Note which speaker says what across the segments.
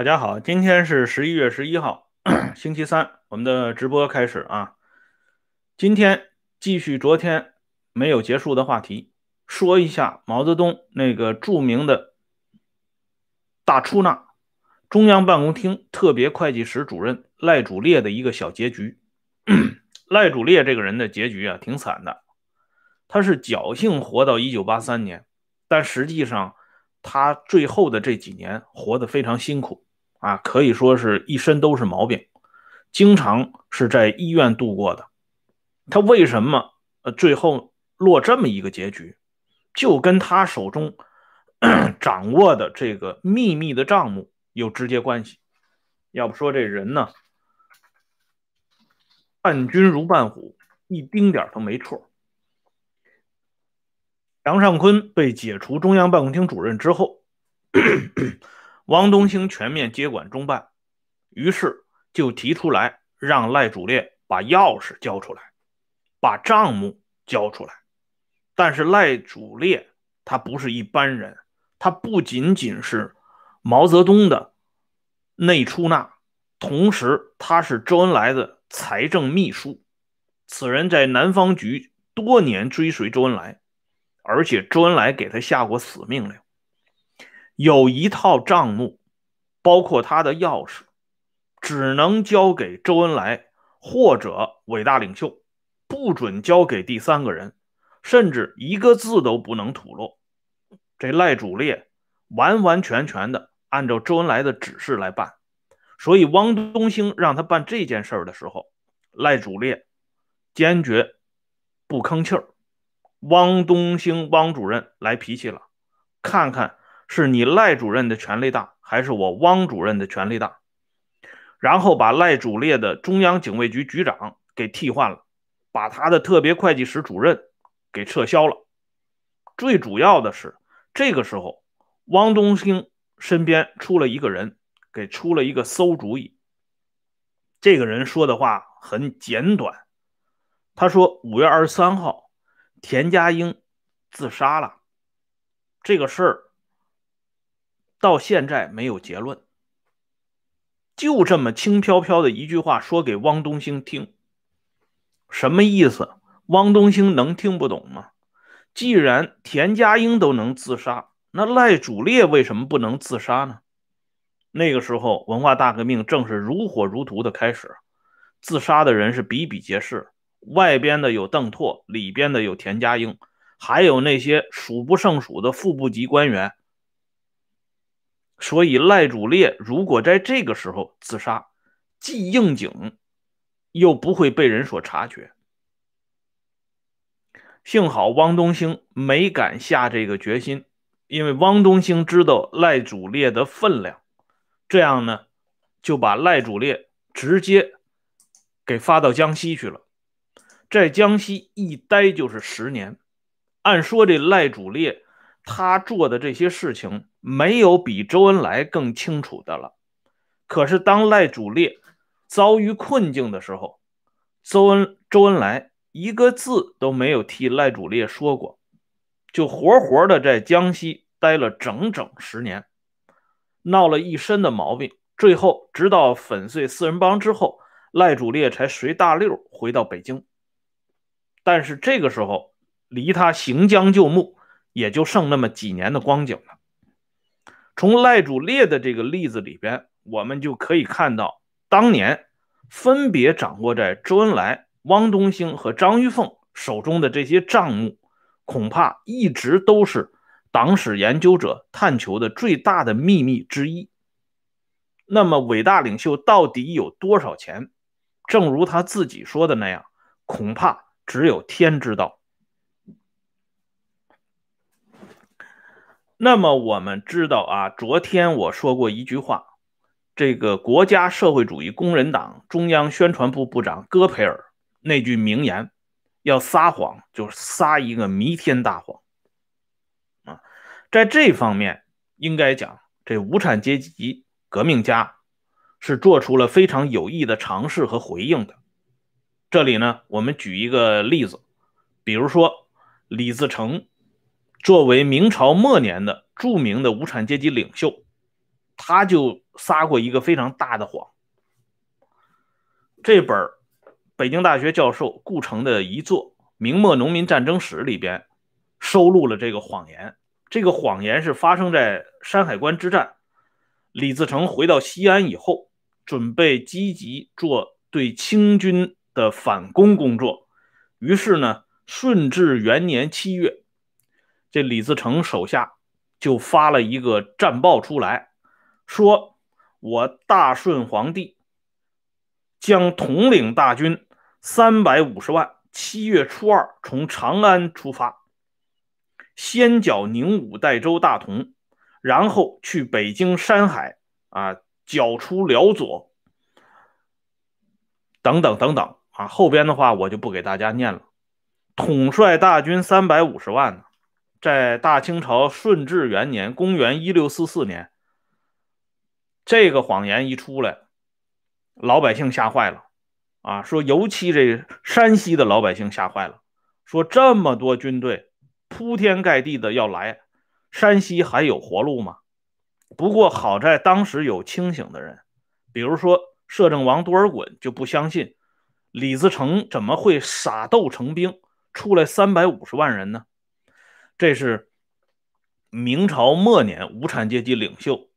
Speaker 1: 大家好，今天是十一月十一号，星期三，我们的直播开始啊。今天继续昨天没有结束的话题，说一下毛泽东那个著名的大出纳、中央办公厅特别会计室主任赖主烈的一个小结局。赖主烈这个人的结局啊，挺惨的。他是侥幸活到一九八三年，但实际上。他最后的这几年活得非常辛苦啊，可以说是一身都是毛病，经常是在医院度过的。他为什么呃最后落这么一个结局，就跟他手中 掌握的这个秘密的账目有直接关系。要不说这人呢，伴君如伴虎，一丁点都没错。杨尚昆被解除中央办公厅主任之后，汪东兴全面接管中办，于是就提出来让赖主烈把钥匙交出来，把账目交出来。但是赖主烈他不是一般人，他不仅仅是毛泽东的内出纳，同时他是周恩来的财政秘书。此人在南方局多年追随周恩来。而且周恩来给他下过死命令，有一套账目，包括他的钥匙，只能交给周恩来或者伟大领袖，不准交给第三个人，甚至一个字都不能吐露。这赖主烈完完全全的按照周恩来的指示来办，所以汪东兴让他办这件事的时候，赖主烈坚决不吭气儿。汪东兴，汪主任来脾气了，看看是你赖主任的权力大，还是我汪主任的权力大？然后把赖主列的中央警卫局局长给替换了，把他的特别会计室主任给撤销了。最主要的是，这个时候汪东兴身边出了一个人，给出了一个馊主意。这个人说的话很简短，他说：“五月二十三号。”田家英自杀了，这个事儿到现在没有结论，就这么轻飘飘的一句话说给汪东兴听，什么意思？汪东兴能听不懂吗？既然田家英都能自杀，那赖主烈为什么不能自杀呢？那个时候文化大革命正是如火如荼的开始，自杀的人是比比皆是。外边的有邓拓，里边的有田家英，还有那些数不胜数的副部级官员。所以赖主烈如果在这个时候自杀，既应景，又不会被人所察觉。幸好汪东兴没敢下这个决心，因为汪东兴知道赖主烈的分量，这样呢，就把赖主烈直接给发到江西去了。在江西一待就是十年，按说这赖主烈他做的这些事情，没有比周恩来更清楚的了。可是当赖主烈遭遇困境的时候，周恩周恩来一个字都没有替赖主烈说过，就活活的在江西待了整整十年，闹了一身的毛病。最后直到粉碎四人帮之后，赖主烈才随大溜回到北京。但是这个时候，离他行将就木也就剩那么几年的光景了。从赖主烈的这个例子里边，我们就可以看到，当年分别掌握在周恩来、汪东兴和张玉凤手中的这些账目，恐怕一直都是党史研究者探求的最大的秘密之一。那么，伟大领袖到底有多少钱？正如他自己说的那样，恐怕。只有天知道。那么我们知道啊，昨天我说过一句话，这个国家社会主义工人党中央宣传部部长戈培尔那句名言：“要撒谎就撒一个弥天大谎。”啊，在这方面应该讲，这无产阶级革命家是做出了非常有益的尝试和回应的。这里呢，我们举一个例子，比如说李自成，作为明朝末年的著名的无产阶级领袖，他就撒过一个非常大的谎。这本北京大学教授顾城的遗作《明末农民战争史》里边收录了这个谎言。这个谎言是发生在山海关之战，李自成回到西安以后，准备积极做对清军的反攻工作。于是呢，顺治元年七月，这李自成手下就发了一个战报出来，说：“我大顺皇帝。”将统领大军三百五十万，七月初二从长安出发，先剿宁武、代州、大同，然后去北京、山海啊，剿除辽左，等等等等啊。后边的话我就不给大家念了。统帅大军三百五十万呢，在大清朝顺治元年（公元一六四四年），这个谎言一出来。老百姓吓坏了，啊，说尤其这山西的老百姓吓坏了，说这么多军队铺天盖地的要来，山西还有活路吗？不过好在当时有清醒的人，比如说摄政王多尔衮就不相信李自成怎么会傻斗成兵出来三百五十万人呢？这是明朝末年无产阶级领袖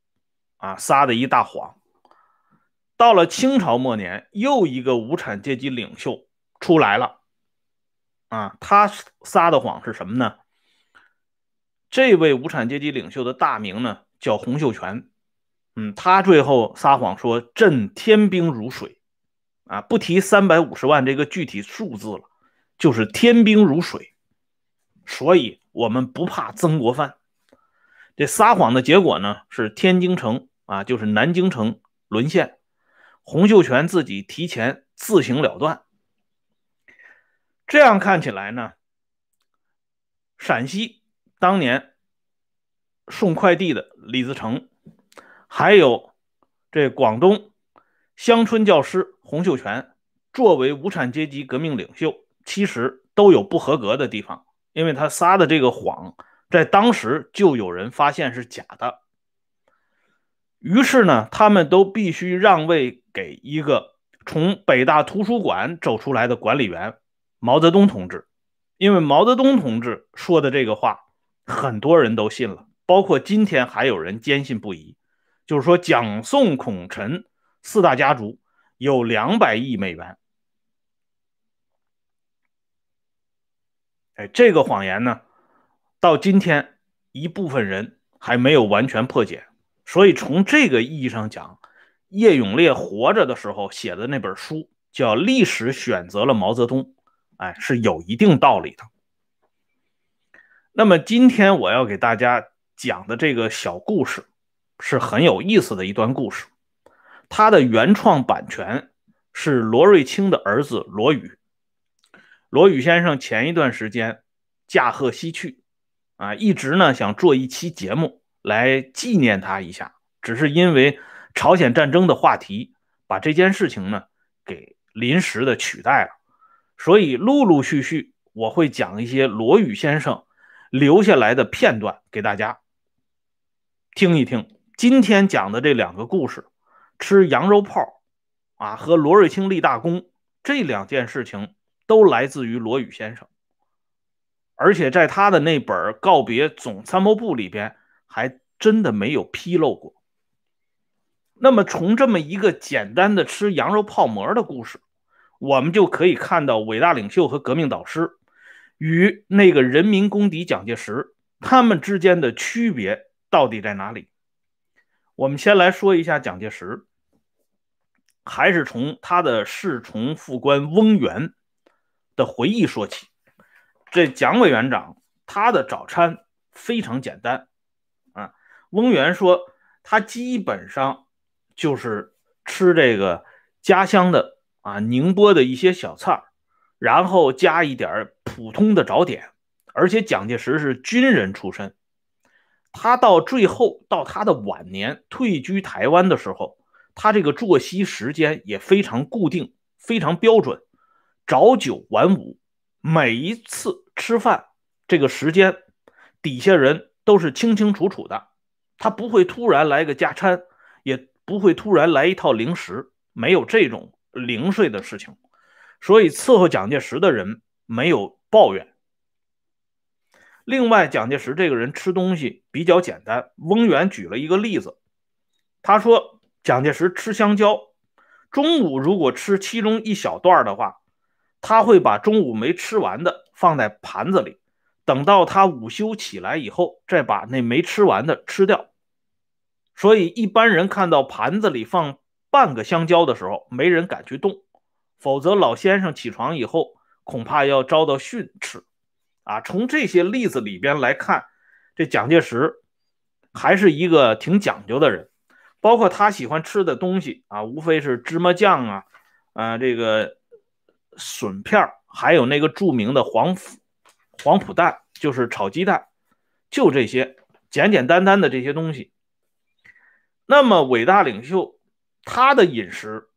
Speaker 1: 啊撒的一大谎。到了清朝末年，又一个无产阶级领袖出来了，啊，他撒的谎是什么呢？这位无产阶级领袖的大名呢叫洪秀全，嗯，他最后撒谎说朕天兵如水，啊，不提三百五十万这个具体数字了，就是天兵如水，所以我们不怕曾国藩。这撒谎的结果呢是天津城啊，就是南京城沦陷。洪秀全自己提前自行了断，这样看起来呢，陕西当年送快递的李自成，还有这广东乡村教师洪秀全，作为无产阶级革命领袖，其实都有不合格的地方，因为他撒的这个谎，在当时就有人发现是假的。于是呢，他们都必须让位给一个从北大图书馆走出来的管理员毛泽东同志，因为毛泽东同志说的这个话，很多人都信了，包括今天还有人坚信不疑。就是说，蒋宋孔陈四大家族有两百亿美元。这个谎言呢，到今天一部分人还没有完全破解。所以从这个意义上讲，叶永烈活着的时候写的那本书叫《历史选择了毛泽东》，哎，是有一定道理的。那么今天我要给大家讲的这个小故事，是很有意思的一段故事。它的原创版权是罗瑞卿的儿子罗宇。罗宇先生前一段时间驾鹤西去，啊，一直呢想做一期节目。来纪念他一下，只是因为朝鲜战争的话题，把这件事情呢给临时的取代了，所以陆陆续续我会讲一些罗宇先生留下来的片段给大家听一听。今天讲的这两个故事，吃羊肉泡啊和罗瑞卿立大功这两件事情，都来自于罗宇先生，而且在他的那本告别总参谋部里边。还真的没有披露过。那么，从这么一个简单的吃羊肉泡馍的故事，我们就可以看到伟大领袖和革命导师与那个人民公敌蒋介石他们之间的区别到底在哪里？我们先来说一下蒋介石，还是从他的侍从副官翁源的回忆说起。这蒋委员长他的早餐非常简单。啊翁源说：“他基本上就是吃这个家乡的啊宁波的一些小菜然后加一点普通的早点。而且蒋介石是军人出身，他到最后到他的晚年退居台湾的时候，他这个作息时间也非常固定，非常标准，早九晚五。每一次吃饭这个时间，底下人都是清清楚楚的。”他不会突然来个加餐，也不会突然来一套零食，没有这种零碎的事情，所以伺候蒋介石的人没有抱怨。另外，蒋介石这个人吃东西比较简单。翁源举了一个例子，他说蒋介石吃香蕉，中午如果吃其中一小段的话，他会把中午没吃完的放在盘子里，等到他午休起来以后，再把那没吃完的吃掉。所以一般人看到盘子里放半个香蕉的时候，没人敢去动，否则老先生起床以后恐怕要遭到训斥。啊，从这些例子里边来看，这蒋介石还是一个挺讲究的人，包括他喜欢吃的东西啊，无非是芝麻酱啊，啊，这个笋片还有那个著名的黄黄浦蛋，就是炒鸡蛋，就这些简简单单的这些东西。那么伟大领袖他的饮食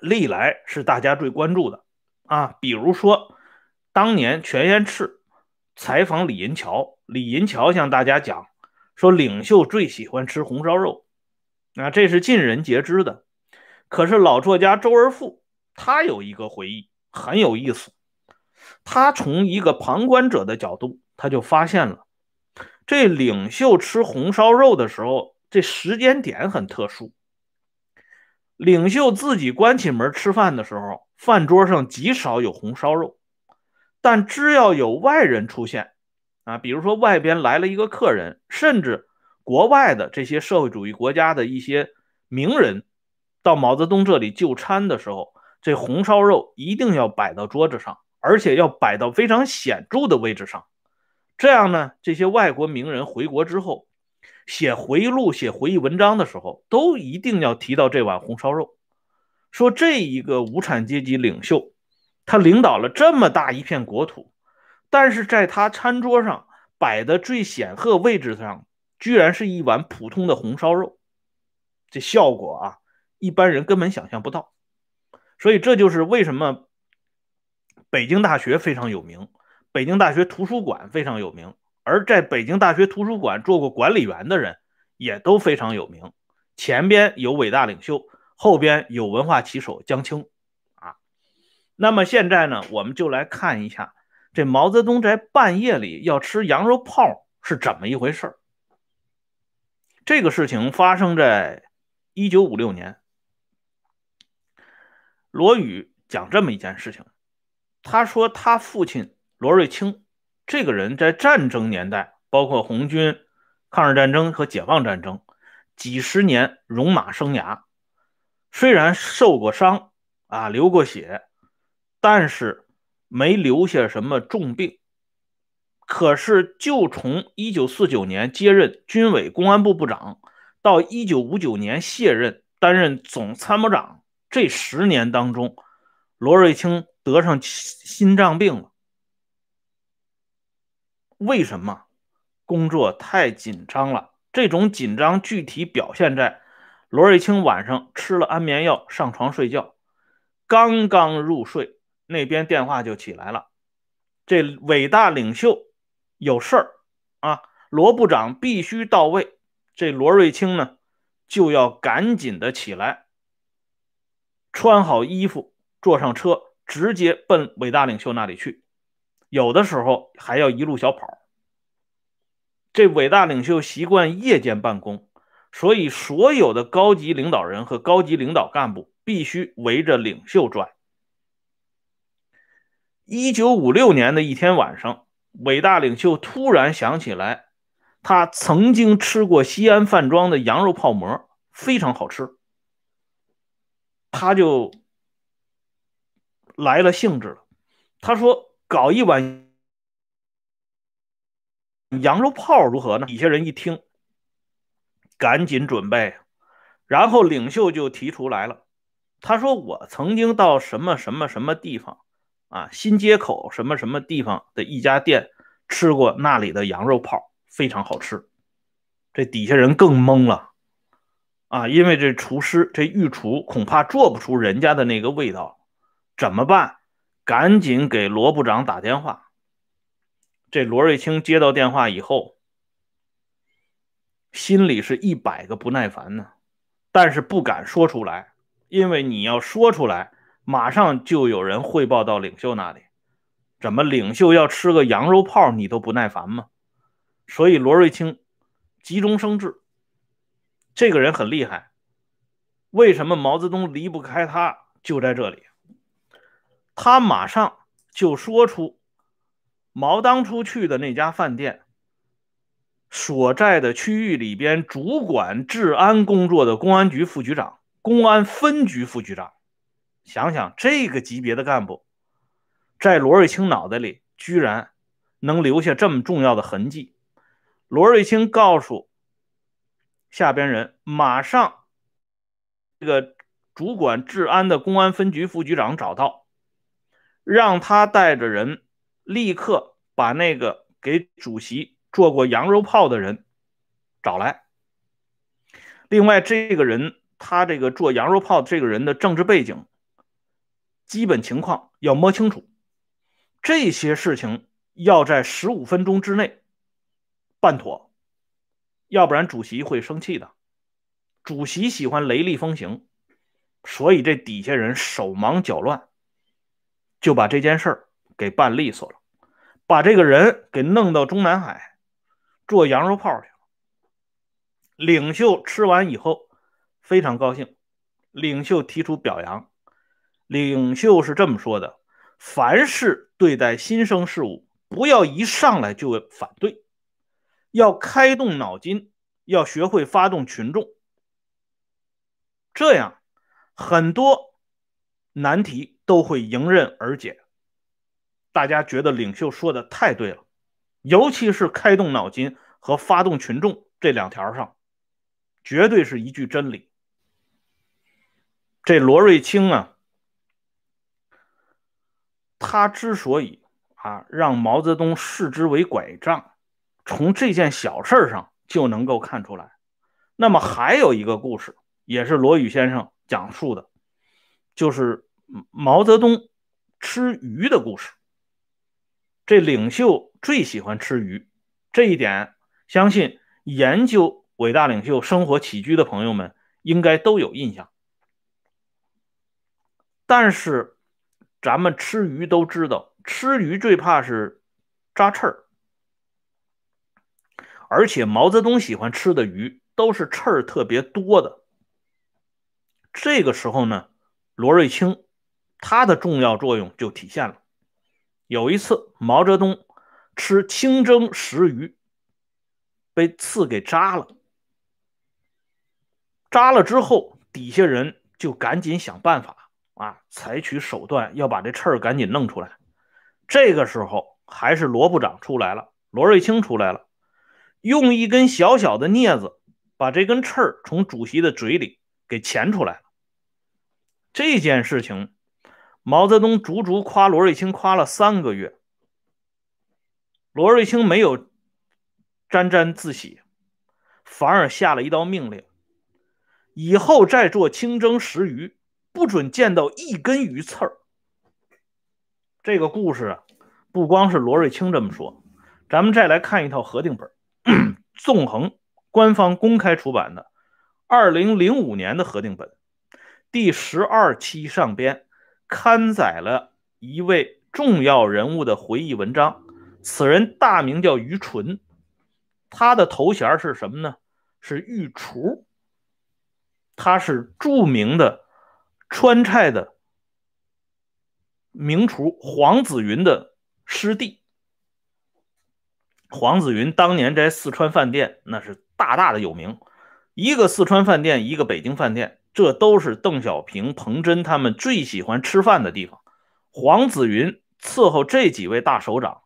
Speaker 1: 历来是大家最关注的啊，比如说当年全燕赤。采访李银桥，李银桥向大家讲说，领袖最喜欢吃红烧肉，啊，这是尽人皆知的。可是老作家周而复他有一个回忆很有意思，他从一个旁观者的角度，他就发现了这领袖吃红烧肉的时候，这时间点很特殊。领袖自己关起门吃饭的时候，饭桌上极少有红烧肉。但只要有外人出现，啊，比如说外边来了一个客人，甚至国外的这些社会主义国家的一些名人到毛泽东这里就餐的时候，这红烧肉一定要摆到桌子上，而且要摆到非常显著的位置上。这样呢，这些外国名人回国之后写回忆录、写回忆文章的时候，都一定要提到这碗红烧肉，说这一个无产阶级领袖。他领导了这么大一片国土，但是在他餐桌上摆的最显赫位置上，居然是一碗普通的红烧肉，这效果啊，一般人根本想象不到。所以这就是为什么北京大学非常有名，北京大学图书馆非常有名，而在北京大学图书馆做过管理员的人也都非常有名。前边有伟大领袖，后边有文化旗手江青啊。那么现在呢，我们就来看一下这毛泽东在半夜里要吃羊肉泡是怎么一回事这个事情发生在一九五六年。罗宇讲这么一件事情，他说他父亲罗瑞卿这个人在战争年代，包括红军、抗日战争和解放战争，几十年戎马生涯，虽然受过伤啊，流过血。但是没留下什么重病，可是就从一九四九年接任军委公安部部长，到一九五九年卸任担任总参谋长这十年当中，罗瑞卿得上心脏病了。为什么？工作太紧张了。这种紧张具体表现在罗瑞卿晚上吃了安眠药上床睡觉，刚刚入睡。那边电话就起来了，这伟大领袖有事儿啊，罗部长必须到位。这罗瑞卿呢，就要赶紧的起来，穿好衣服，坐上车，直接奔伟大领袖那里去。有的时候还要一路小跑。这伟大领袖习惯夜间办公，所以所有的高级领导人和高级领导干部必须围着领袖转。一九五六年的一天晚上，伟大领袖突然想起来，他曾经吃过西安饭庄的羊肉泡馍，非常好吃。他就来了兴致了。他说：“搞一碗羊肉泡如何呢？”底下人一听，赶紧准备。然后领袖就提出来了。他说：“我曾经到什么什么什么地方。”啊，新街口什么什么地方的一家店吃过那里的羊肉泡，非常好吃。这底下人更懵了啊，因为这厨师这御厨恐怕做不出人家的那个味道，怎么办？赶紧给罗部长打电话。这罗瑞卿接到电话以后，心里是一百个不耐烦呢。但是不敢说出来，因为你要说出来，马上就有人汇报到领袖那里。怎么领袖要吃个羊肉泡，你都不耐烦吗？所以罗瑞卿急中生智，这个人很厉害。为什么毛泽东离不开他？就在这里，他马上就说出毛当初去的那家饭店所在的区域里边主管治安工作的公安局副局长、公安分局副局长。想想这个级别的干部。在罗瑞卿脑袋里，居然能留下这么重要的痕迹。罗瑞卿告诉下边人，马上这个主管治安的公安分局副局长找到，让他带着人立刻把那个给主席做过羊肉泡的人找来。另外，这个人他这个做羊肉泡这个人的政治背景、基本情况要摸清楚。这些事情要在十五分钟之内办妥，要不然主席会生气的。主席喜欢雷厉风行，所以这底下人手忙脚乱，就把这件事儿给办利索了，把这个人给弄到中南海做羊肉泡去了。领袖吃完以后非常高兴，领袖提出表扬，领袖是这么说的。凡是对待新生事物，不要一上来就反对，要开动脑筋，要学会发动群众，这样很多难题都会迎刃而解。大家觉得领袖说的太对了，尤其是开动脑筋和发动群众这两条上，绝对是一句真理。这罗瑞卿啊。他之所以啊让毛泽东视之为拐杖，从这件小事上就能够看出来。那么还有一个故事，也是罗宇先生讲述的，就是毛泽东吃鱼的故事。这领袖最喜欢吃鱼，这一点相信研究伟大领袖生活起居的朋友们应该都有印象。但是。咱们吃鱼都知道，吃鱼最怕是扎刺儿，而且毛泽东喜欢吃的鱼都是刺儿特别多的。这个时候呢，罗瑞卿他的重要作用就体现了。有一次，毛泽东吃清蒸石鱼，被刺给扎了，扎了之后，底下人就赶紧想办法。啊！采取手段要把这刺儿赶紧弄出来。这个时候还是罗部长出来了，罗瑞卿出来了，用一根小小的镊子把这根刺儿从主席的嘴里给钳出来了。这件事情，毛泽东足足夸罗瑞卿夸了三个月。罗瑞卿没有沾沾自喜，反而下了一道命令：以后再做清蒸石鱼。不准见到一根鱼刺儿。这个故事啊，不光是罗瑞卿这么说，咱们再来看一套核定本，纵横官方公开出版的二零零五年的核定本，第十二期上边刊载了一位重要人物的回忆文章。此人大名叫于纯，他的头衔是什么呢？是御厨，他是著名的。川菜的名厨黄子云的师弟，黄子云当年在四川饭店那是大大的有名，一个四川饭店，一个北京饭店，这都是邓小平、彭真他们最喜欢吃饭的地方。黄子云伺候这几位大首长，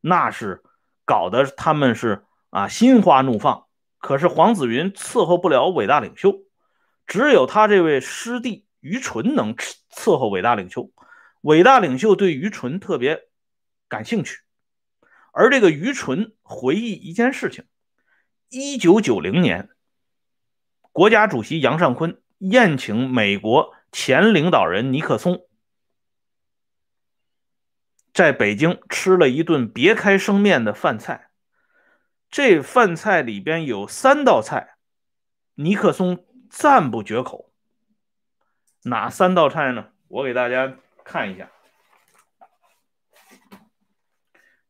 Speaker 1: 那是搞得他们是啊心花怒放。可是黄子云伺候不了伟大领袖，只有他这位师弟。于纯能伺候伟大领袖，伟大领袖对于纯特别感兴趣。而这个于纯回忆一件事情：一九九零年，国家主席杨尚昆宴请美国前领导人尼克松，在北京吃了一顿别开生面的饭菜。这饭菜里边有三道菜，尼克松赞不绝口。哪三道菜呢？我给大家看一下。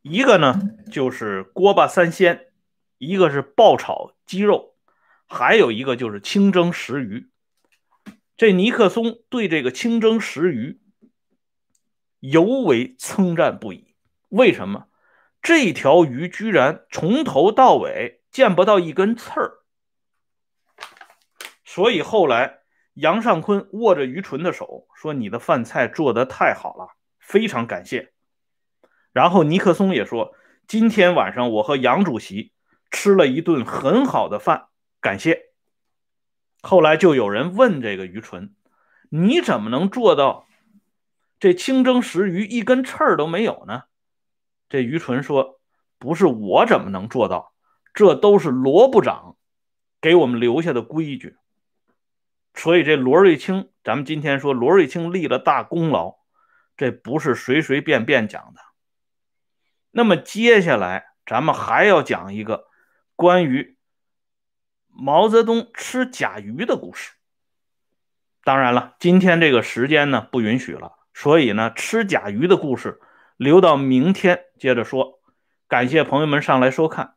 Speaker 1: 一个呢就是锅巴三鲜，一个是爆炒鸡肉，还有一个就是清蒸石鱼。这尼克松对这个清蒸石鱼尤为称赞不已。为什么？这条鱼居然从头到尾见不到一根刺儿。所以后来杨尚昆握着于纯的手说：“你的饭菜做得太好了，非常感谢。”然后尼克松也说：“今天晚上我和杨主席吃了一顿很好的饭，感谢。”后来就有人问这个于纯：“你怎么能做到这清蒸石鱼一根刺儿都没有呢？”这于纯说：“不是我怎么能做到，这都是罗部长给我们留下的规矩。所以这罗瑞卿，咱们今天说罗瑞卿立了大功劳，这不是随随便便讲的。那么接下来咱们还要讲一个关于……”毛泽东吃甲鱼的故事。当然了，今天这个时间呢不允许了，所以呢，吃甲鱼的故事留到明天接着说。感谢朋友们上来收看。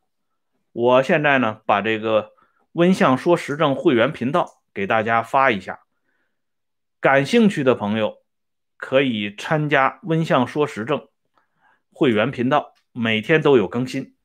Speaker 1: 我现在呢把这个温相说时政会员频道给大家发一下，感兴趣的朋友可以参加温相说时政会员频道，每天都有更新。